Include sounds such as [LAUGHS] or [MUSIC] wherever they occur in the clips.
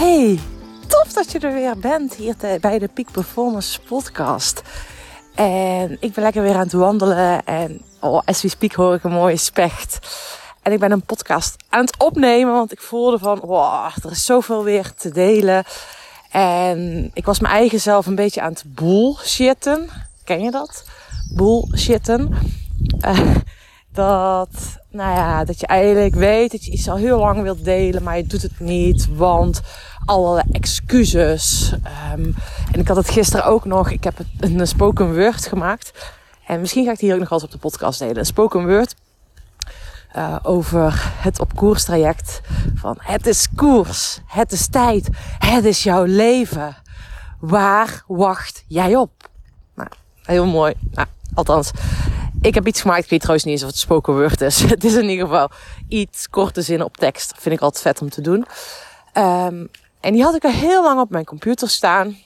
Hey, tof dat je er weer bent hier bij de Peak Performance podcast. En ik ben lekker weer aan het wandelen en oh, as we speak hoor ik een mooie specht. En ik ben een podcast aan het opnemen, want ik voelde van, wow, er is zoveel weer te delen. En ik was mijn eigen zelf een beetje aan het bullshitten. Ken je dat? Bullshitten. Uh, dat, nou ja, dat je eigenlijk weet dat je iets al heel lang wilt delen, maar je doet het niet, want allerlei excuses. Um, en ik had het gisteren ook nog, ik heb een spoken word gemaakt. En misschien ga ik die hier ook nog eens op de podcast delen. Een spoken word uh, over het op koers traject. Van het is koers, het is tijd, het is jouw leven. Waar wacht jij op? Nou, heel mooi. Nou, althans, ik heb iets gemaakt. Ik weet trouwens niet eens of het spoken word is. [LAUGHS] Het is in ieder geval iets korte zinnen op tekst. Vind ik altijd vet om te doen. Um, en die had ik al heel lang op mijn computer staan.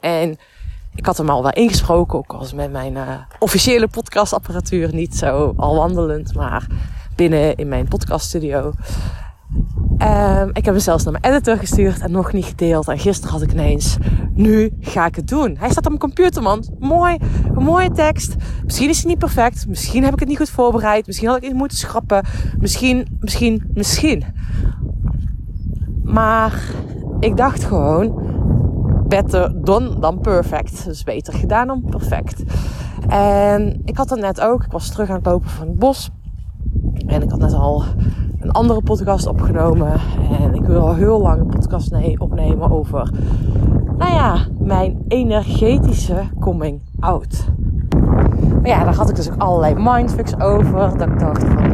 En ik had hem al wel ingesproken. Ook als met mijn uh, officiële podcastapparatuur. Niet zo al wandelend, maar binnen in mijn podcaststudio. Um, ik heb hem zelfs naar mijn editor gestuurd en nog niet gedeeld. En gisteren had ik ineens, nu ga ik het doen. Hij staat op mijn computer, man. Mooi, een mooie tekst. Misschien is hij niet perfect. Misschien heb ik het niet goed voorbereid. Misschien had ik het moeten schrappen. Misschien, misschien, misschien. Maar ik dacht gewoon, better done dan perfect. Dus beter gedaan dan perfect. En ik had het net ook. Ik was terug aan het lopen van het bos. En ik had net al een andere podcast opgenomen. En ik wil al heel lang een podcast opnemen over, nou ja, mijn energetische coming out. Maar ja, daar had ik dus ook allerlei mindfucks over. Dat ik dacht van,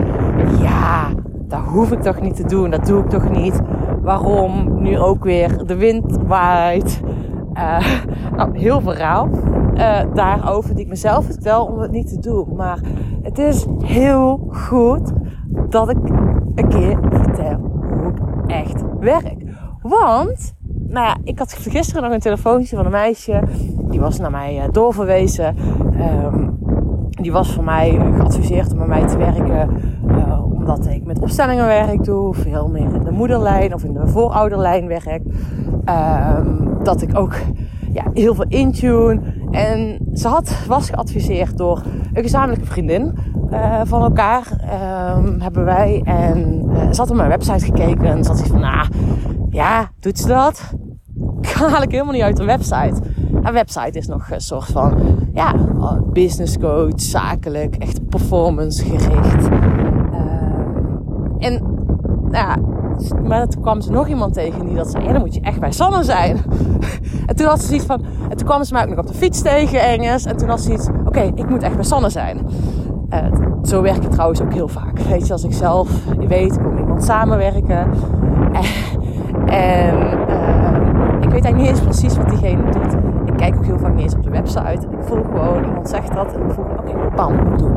ja, dat hoef ik toch niet te doen. Dat doe ik toch niet. Waarom nu ook weer de wind waait. Uh, nou, heel verhaal uh, daarover die ik mezelf vertel om het niet te doen. Maar het is heel goed dat ik een keer vertel hoe echt werk. Want, nou ja, ik had gisteren nog een telefoontje van een meisje. Die was naar mij uh, doorverwezen. Um, die was voor mij geadviseerd om bij mij te werken. Uh, omdat ik met opstellingen werk doe. Veel meer in de moederlijn of in de voorouderlijn werk. Um, dat ik ook ja, heel veel intune. En ze had, was geadviseerd door een gezamenlijke vriendin uh, van elkaar. Um, hebben wij. En uh, ze had op mijn website gekeken. En zat ze van, nou, ja, doet ze dat? [LAUGHS] Haal ik helemaal niet uit de website. Een website is nog een soort van, ja, business coach, zakelijk, echt performance gericht. Um, en, nou ja, maar toen kwam ze nog iemand tegen die dat zei, ja, dan moet je echt bij Sanne zijn. [LAUGHS] en toen had ze iets van, en toen kwam ze mij ook nog op de fiets tegen ergens. En toen had ze iets, oké, ik moet echt bij Sanne zijn. Uh, zo werk ik trouwens ook heel vaak. Weet je, als ik zelf, weet, met iemand samenwerken. en uh, ik weet eigenlijk niet eens precies wat diegene doet. Ik kijk ook heel vaak niet eens op de website. Ik voel gewoon, iemand zegt dat en ik voel, oké, okay, bam, doen.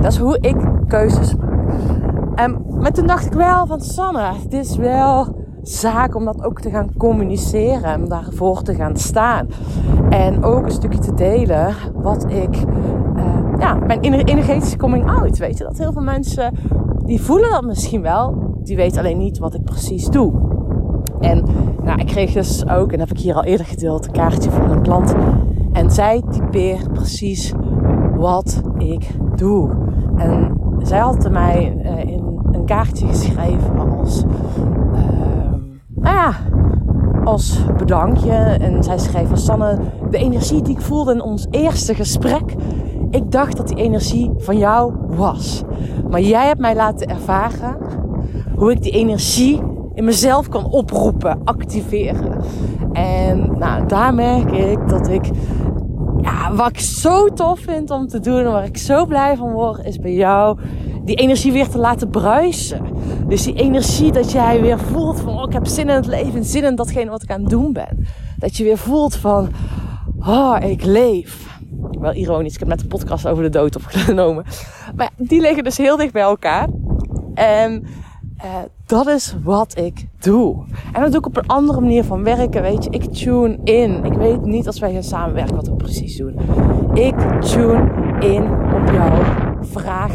Dat is hoe ik keuzes maak. Um, maar toen dacht ik wel van Sanne, het is wel zaak om dat ook te gaan communiceren en daarvoor te gaan staan. En ook een stukje te delen wat ik, ja, mijn energetische coming out, weet je. Dat heel veel mensen, die voelen dat misschien wel, die weten alleen niet wat ik precies doe. En nou, ik kreeg dus ook, en heb ik hier al eerder gedeeld, een kaartje van een klant. En zij typeert precies wat ik doe. En zij had mij uh, in een kaartje geschreven als, uh, nou ja, als bedankje. En zij schreef van Sanne, de energie die ik voelde in ons eerste gesprek. Ik dacht dat die energie van jou was. Maar jij hebt mij laten ervaren hoe ik die energie in mezelf kan oproepen, activeren. En nou, daar merk ik dat ik ja, wat ik zo tof vind om te doen en waar ik zo blij van word, is bij jou die energie weer te laten bruisen. Dus die energie dat jij weer voelt van, oh, ik heb zin in het leven, zin in datgene wat ik aan het doen ben. Dat je weer voelt van, oh, ik leef. Wel ironisch, ik heb net een podcast over de dood opgenomen. Maar die liggen dus heel dicht bij elkaar. En uh, dat is wat ik doe. En dat doe ik op een andere manier van werken. Weet je, ik tune in. Ik weet niet als wij gaan samenwerken wat we precies doen. Ik tune in op jouw vraag,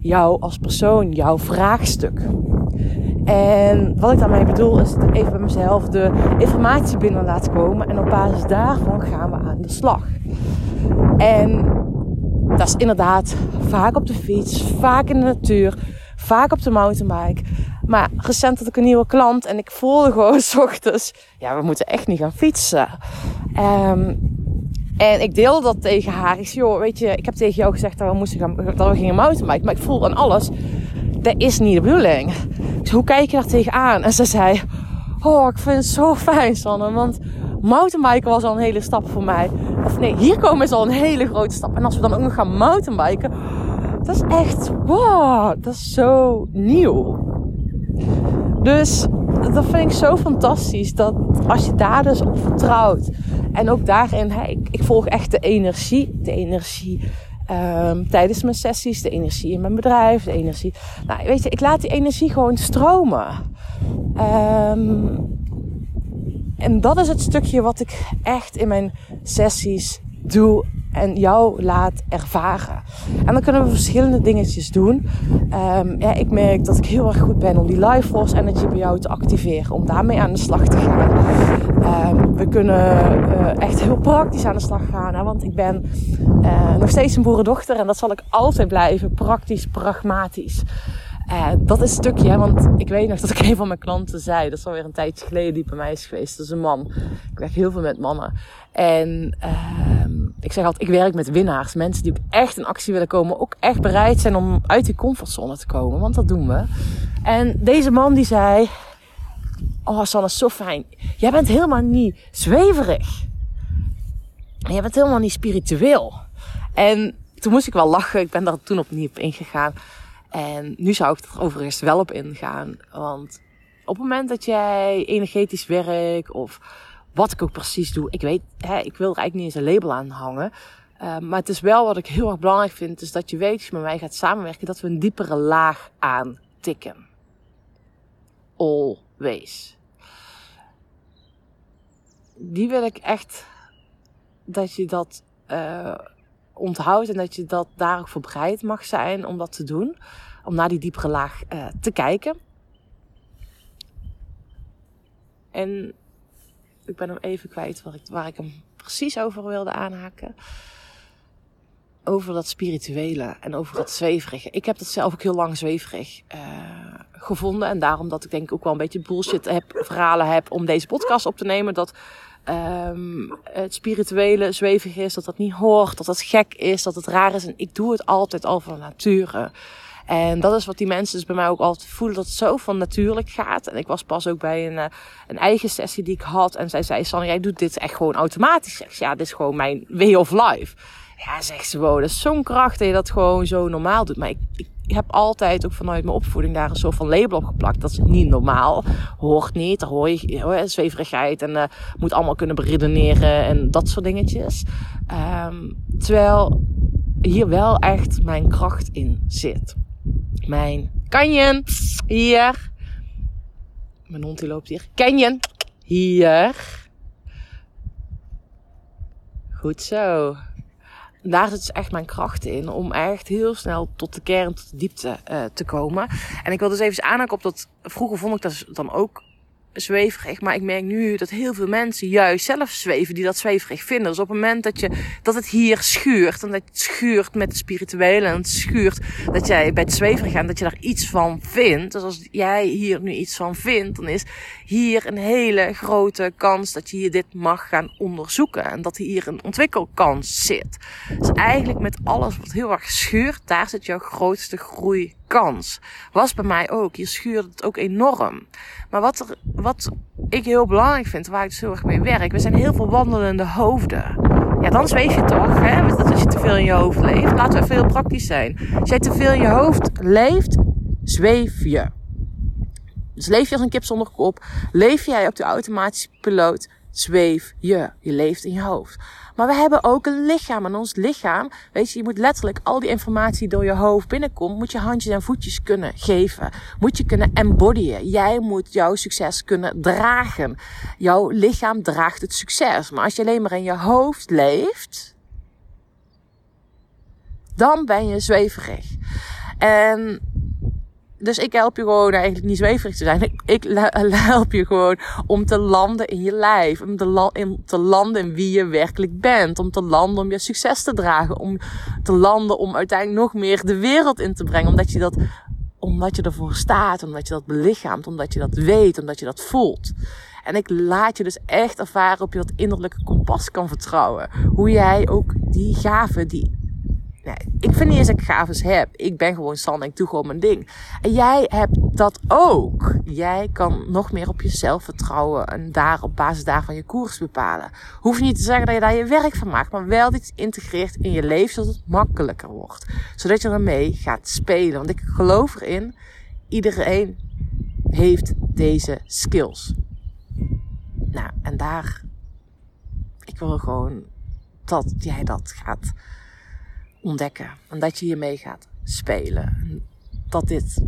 jou als persoon, jouw vraagstuk. En wat ik daarmee bedoel is dat even bij mezelf de informatie binnen laat komen. En op basis daarvan gaan we aan de slag. En dat is inderdaad vaak op de fiets, vaak in de natuur, vaak op de mountainbike. Maar recent had ik een nieuwe klant en ik voelde gewoon [LAUGHS] s ochtends, ja, we moeten echt niet gaan fietsen. Um, en ik deelde dat tegen haar. Ik zei, joh, weet je, ik heb tegen jou gezegd dat we, moesten gaan, dat we gingen mountainbiken. Maar ik voel aan alles, dat is niet de bedoeling. Dus hoe kijk je daar tegenaan? En ze zei, oh, ik vind het zo fijn, Sanne. Want mountainbiken was al een hele stap voor mij. Of nee, hier komen is al een hele grote stap. En als we dan ook nog gaan mountainbiken, dat is echt, wow, dat is zo nieuw. Dus dat vind ik zo fantastisch. Dat als je daar dus op vertrouwt. En ook daarin, hè, ik, volg echt de energie. De energie um, tijdens mijn sessies. De energie in mijn bedrijf. De energie. Nou, weet je, ik laat die energie gewoon stromen. Um, en dat is het stukje wat ik echt in mijn sessies doe en jou laat ervaren. En dan kunnen we verschillende dingetjes doen. Um, ja, ik merk dat ik heel erg goed ben om die life force energy bij jou te activeren. Om daarmee aan de slag te gaan. Um, we kunnen uh, echt heel praktisch aan de slag gaan. Hè, want ik ben uh, nog steeds een boerendochter. En dat zal ik altijd blijven. Praktisch, pragmatisch. Uh, dat is een stukje, want ik weet nog dat ik [LAUGHS] een van mijn klanten zei, dat is alweer een tijdje geleden, die bij mij is geweest. Dat is een man. Ik werk heel veel met mannen. En uh, ik zeg altijd, ik werk met winnaars. Mensen die echt in actie willen komen. Ook echt bereid zijn om uit die comfortzone te komen. Want dat doen we. En deze man die zei, oh Sanne, zo fijn. Jij bent helemaal niet zweverig. Jij bent helemaal niet spiritueel. En toen moest ik wel lachen. Ik ben daar toen opnieuw op ingegaan. En nu zou ik er overigens wel op ingaan. Want op het moment dat jij energetisch werkt of wat ik ook precies doe, ik weet, hè, ik wil er eigenlijk niet eens een label aan hangen. Uh, maar het is wel wat ik heel erg belangrijk vind, is dat je weet, als je met mij gaat samenwerken, dat we een diepere laag aantikken. Always. Die wil ik echt dat je dat uh, onthoudt en dat je dat daar ook voor bereid mag zijn om dat te doen. Om naar die diepere laag uh, te kijken. En ik ben hem even kwijt waar ik, waar ik hem precies over wilde aanhaken. Over dat spirituele en over dat zweverige. Ik heb dat zelf ook heel lang zweverig uh, gevonden. En daarom dat ik denk ik ook wel een beetje bullshit heb, verhalen heb om deze podcast op te nemen. Dat um, het spirituele zwevig is, dat dat niet hoort, dat dat gek is, dat het raar is. En ik doe het altijd al van nature. En dat is wat die mensen dus bij mij ook altijd voelen, dat het zo van natuurlijk gaat. En ik was pas ook bij een, uh, een eigen sessie die ik had. En zij zei, Sanne, jij doet dit echt gewoon automatisch. Zeg, ja, dit is gewoon mijn way of life. Ja, zegt ze, wow, dat is zo'n kracht dat je dat gewoon zo normaal doet. Maar ik, ik heb altijd ook vanuit mijn opvoeding daar een soort van label op geplakt. Dat is niet normaal. Hoort niet. Daar hoor je zweverigheid en uh, moet allemaal kunnen beredeneren en dat soort dingetjes. Um, terwijl hier wel echt mijn kracht in zit. Mijn kanjen hier. Mijn hond die loopt hier. Canyon hier. Goed zo daar zit dus echt mijn kracht in om echt heel snel tot de kern, tot de diepte uh, te komen. En ik wil dus even aanhaken op dat, vroeger vond ik dat dan ook zweverig. Maar ik merk nu dat heel veel mensen juist zelf zweven die dat zweverig vinden. Dus op het moment dat, je, dat het hier schuurt. En dat het schuurt met het spirituele. En het schuurt dat jij bij het zweverig gaat. Dat je daar iets van vindt. Dus als jij hier nu iets van vindt. Dan is hier een hele grote kans dat je hier dit mag gaan onderzoeken. En dat hier een ontwikkelkans zit. Dus eigenlijk met alles wat heel erg schuurt. Daar zit jouw grootste groei kans. Was bij mij ook. Je schuurt het ook enorm. Maar wat, wat ik heel belangrijk vind, waar ik dus erg mee werk, we zijn heel veel wandelende hoofden. Ja, dan zweef je toch, hè? Dat als je te veel in je hoofd leeft. Laten we even heel praktisch zijn. Als jij te veel in je hoofd leeft, zweef je. Dus leef je als een kip zonder kop. Leef jij op de automatische piloot, zweef je. Je leeft in je hoofd. Maar we hebben ook een lichaam. En ons lichaam, weet je, je moet letterlijk al die informatie door je hoofd binnenkomt, moet je handjes en voetjes kunnen geven. Moet je kunnen embodyen. Jij moet jouw succes kunnen dragen. Jouw lichaam draagt het succes. Maar als je alleen maar in je hoofd leeft, dan ben je zweverig. En dus ik help je gewoon eigenlijk niet zweverig te zijn. Ik, ik [LAUGHS] help je gewoon om te landen in je lijf. Om te, te landen in wie je werkelijk bent. Om te landen om je succes te dragen. Om te landen om uiteindelijk nog meer de wereld in te brengen. Omdat je dat omdat je ervoor staat, omdat je dat belichaamt, omdat je dat weet, omdat je dat voelt. En ik laat je dus echt ervaren op je dat innerlijke kompas kan vertrouwen. Hoe jij ook die gaven, die Nee, ik vind niet eens dat ik gaves heb. Ik ben gewoon San ik doe gewoon mijn ding. En jij hebt dat ook. Jij kan nog meer op jezelf vertrouwen en daar op basis daarvan je koers bepalen. Hoef niet te zeggen dat je daar je werk van maakt, maar wel iets integreert in je leven zodat het makkelijker wordt. Zodat je ermee gaat spelen. Want ik geloof erin, iedereen heeft deze skills. Nou, en daar, ik wil gewoon dat jij dat gaat ontdekken. En dat je hiermee gaat spelen. Dat dit,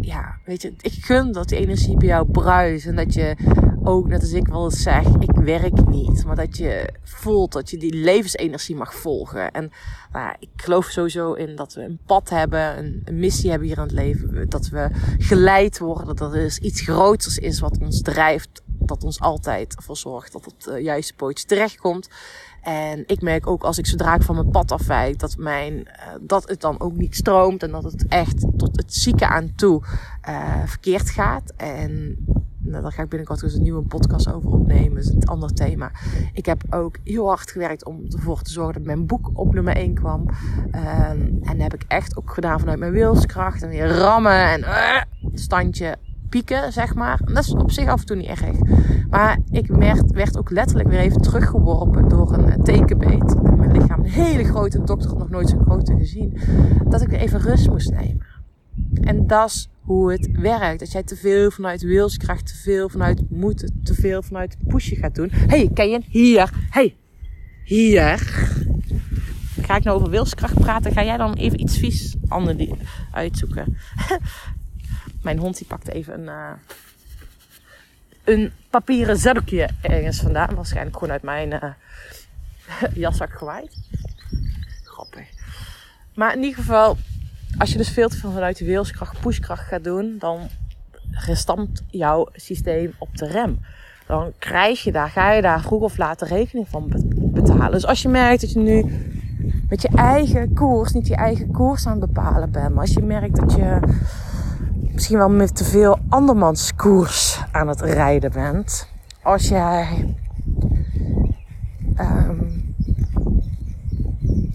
ja, weet je, ik gun dat die energie bij jou bruist. En dat je ook, net als ik wel eens zeg, ik werk niet. Maar dat je voelt dat je die levensenergie mag volgen. En nou, ik geloof sowieso in dat we een pad hebben, een, missie hebben hier in het leven. Dat we geleid worden, dat er dus iets groters is wat ons drijft. Dat ons altijd ervoor zorgt dat het uh, juiste pootje terechtkomt. En ik merk ook als ik zodra ik van mijn pad afwijk, dat, mijn, uh, dat het dan ook niet stroomt. En dat het echt tot het zieke aan toe uh, verkeerd gaat. En nou, daar ga ik binnenkort dus een nieuwe podcast over opnemen. Dat is een ander thema. Ik heb ook heel hard gewerkt om ervoor te zorgen dat mijn boek op nummer 1 kwam. Um, en dat heb ik echt ook gedaan vanuit mijn wilskracht. En weer rammen en standje pieken, zeg maar. En dat is op zich af en toe niet erg. Maar ik werd, werd ook letterlijk weer even teruggeworpen door een eh, tekenbeet in mijn lichaam. Een hele grote, dokter had nog nooit zo'n grote gezien. Dat ik weer even rust moest nemen. En dat is hoe het werkt. Dat jij te veel vanuit wilskracht, te veel vanuit moeten, te veel vanuit pushen gaat doen. hey, ken je? Hier. hey, hier. Ga ik nou over wilskracht praten? Ga jij dan even iets vies ander uitzoeken? [LAUGHS] Mijn hond die pakt even een, uh, een papieren zakje ergens vandaan. Waarschijnlijk gewoon uit mijn uh, [LAUGHS] jaszak gewaaid. Grappig. Maar in ieder geval, als je dus veel te veel vanuit de wilskracht, pushkracht gaat doen, dan restampt jouw systeem op de rem. Dan krijg je daar, ga je daar vroeg of laat de rekening van betalen. Dus als je merkt dat je nu met je eigen koers, niet je eigen koers aan het bepalen bent, maar als je merkt dat je misschien wel met te veel andermans koers aan het rijden bent. Als jij um,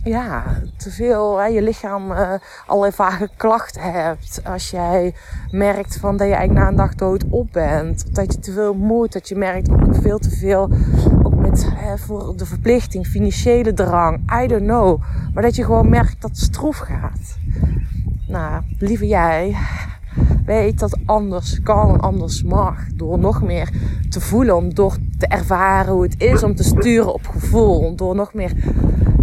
ja, te veel hè, je lichaam uh, allerlei vage klachten hebt. Als jij merkt van dat je eigenlijk na een dag dood op bent. Dat je te veel moet. Dat je merkt ook veel te veel. Met voor de verplichting, financiële drang. I don't know. Maar dat je gewoon merkt dat het stroef gaat. Nou, lieve jij, weet dat anders kan en anders mag. Door nog meer te voelen, om door te ervaren hoe het is om te sturen op gevoel. Door nog meer,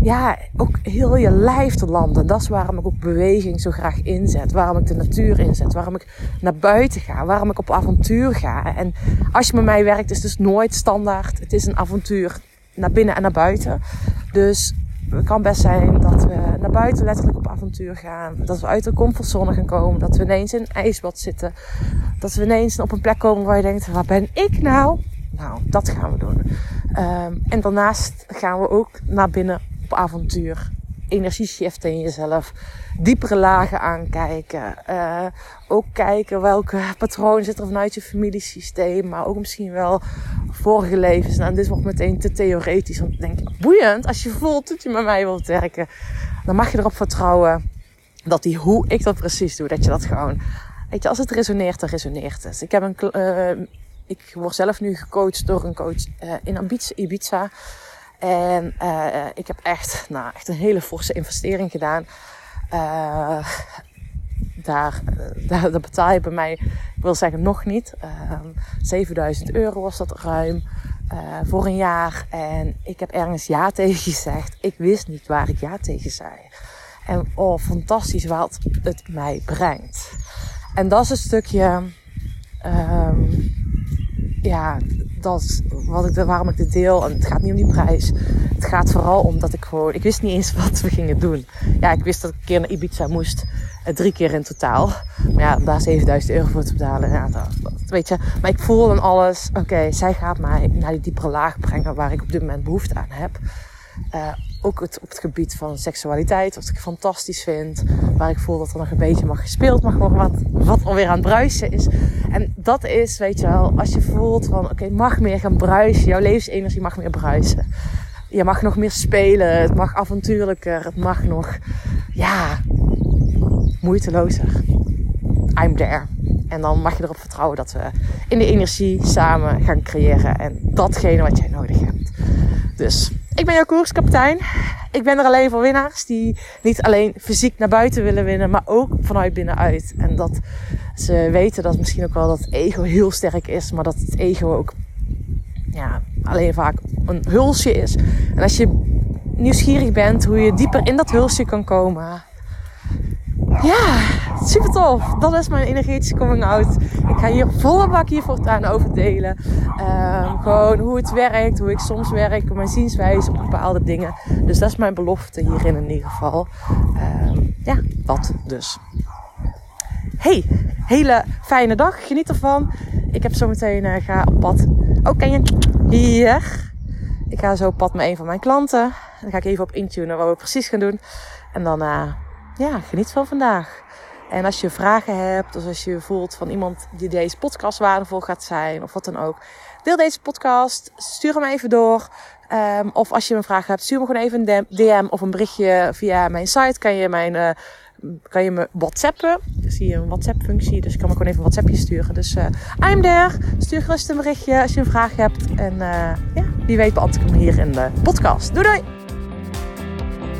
ja, ook heel je lijf te landen. Dat is waarom ik ook beweging zo graag inzet. Waarom ik de natuur inzet. Waarom ik naar buiten ga. Waarom ik op avontuur ga. En als je met mij werkt, is het dus nooit standaard. Het is een avontuur naar binnen en naar buiten. Dus het kan best zijn dat we naar buiten letterlijk op avontuur gaan. Dat we uit de comfortzone gaan komen. Dat we ineens in een ijsbad zitten. Dat we ineens op een plek komen waar je denkt, waar ben ik nou? Nou, dat gaan we doen. Um, en daarnaast gaan we ook naar binnen op avontuur energie shiften in jezelf. Diepere lagen aankijken. Uh, ook kijken welke patronen zitten er vanuit je familiesysteem. Maar ook misschien wel vorige levens. Nou, dit wordt meteen te theoretisch. Want ik denk, boeiend. Als je voelt dat je met mij wilt werken. Dan mag je erop vertrouwen dat die hoe ik dat precies doe. Dat je dat gewoon... Weet je, als het resoneert, dan resoneert het. Ik heb een... Uh, ik word zelf nu gecoacht door een coach uh, in Ibiza. En uh, ik heb echt, nou, echt een hele forse investering gedaan. Uh, [LAUGHS] daar, daar, betaal je bij mij, ik wil zeggen nog niet. Uh, 7000 euro was dat ruim voor een jaar. En ik heb ergens ja tegen gezegd. Ik wist niet waar ik ja tegen zei. En oh, fantastisch wat het mij brengt. En dat is een stukje, um, ja, dat is wat ik, waarom ik dit deel. En het gaat niet om die prijs. Het gaat vooral om dat ik gewoon... Ik wist niet eens [LAUGHS] wat we gingen doen. Ja, ik wist dat ik een keer naar Ibiza moest. Eh, drie keer in totaal. Maar ja, daar 7000 euro voor te betalen. Ja, dat, weet je. Maar ik voel dan alles. Oké, zij gaat mij naar die diepere laag brengen waar ik op dit moment behoefte aan heb. Uh, ook het, op het gebied van seksualiteit, wat ik fantastisch vind. Waar ik voel dat er nog een beetje mag gespeeld mag worden, wat, wat alweer aan het bruisen is. En dat is, weet je wel, als je voelt van, oké, mag meer gaan bruisen. Jouw levensenergie mag meer bruisen. Je mag nog meer spelen, het mag avontuurlijker, het mag nog, ja, moeitelozer. I'm there. En dan mag je erop vertrouwen dat we in de energie samen gaan creëren. En datgene wat jij nodig hebt. Dus ik ben jouw koerskapitein. Ik ben er alleen voor winnaars die niet alleen fysiek naar buiten willen winnen, maar ook vanuit binnenuit. En dat ze weten dat misschien ook wel dat ego heel sterk is, maar dat het ego ook ja, alleen vaak een hulsje is. En als je nieuwsgierig bent hoe je dieper in dat hulsje kan komen, ja, super tof. Dat is mijn energetische coming out. Ik ga hier volle bak hier voortaan over delen. Um, gewoon hoe het werkt, hoe ik soms werk, mijn zienswijze op bepaalde dingen. Dus dat is mijn belofte hierin in ieder geval. Um, ja, dat dus. Hey, hele fijne dag. Geniet ervan. Ik heb zometeen uh, ga op pad. Oh, ken je? Hier. Ik ga zo op pad met een van mijn klanten. Dan ga ik even op intunen wat we precies gaan doen. En dan... Uh, ja, geniet van vandaag. En als je vragen hebt, of als je voelt van iemand die deze podcast waardevol gaat zijn, of wat dan ook, deel deze podcast, stuur hem even door. Um, of als je een vraag hebt, stuur me gewoon even een DM of een berichtje via mijn site. Kan je mijn uh, kan je me whatsappen. Dan zie een WhatsApp functie, dus ik kan me gewoon even een WhatsAppje sturen. Dus uh, I'm there. Stuur gerust een berichtje als je een vraag hebt. En uh, ja, wie weet beantwoord ik hem hier in de podcast. Doei doei!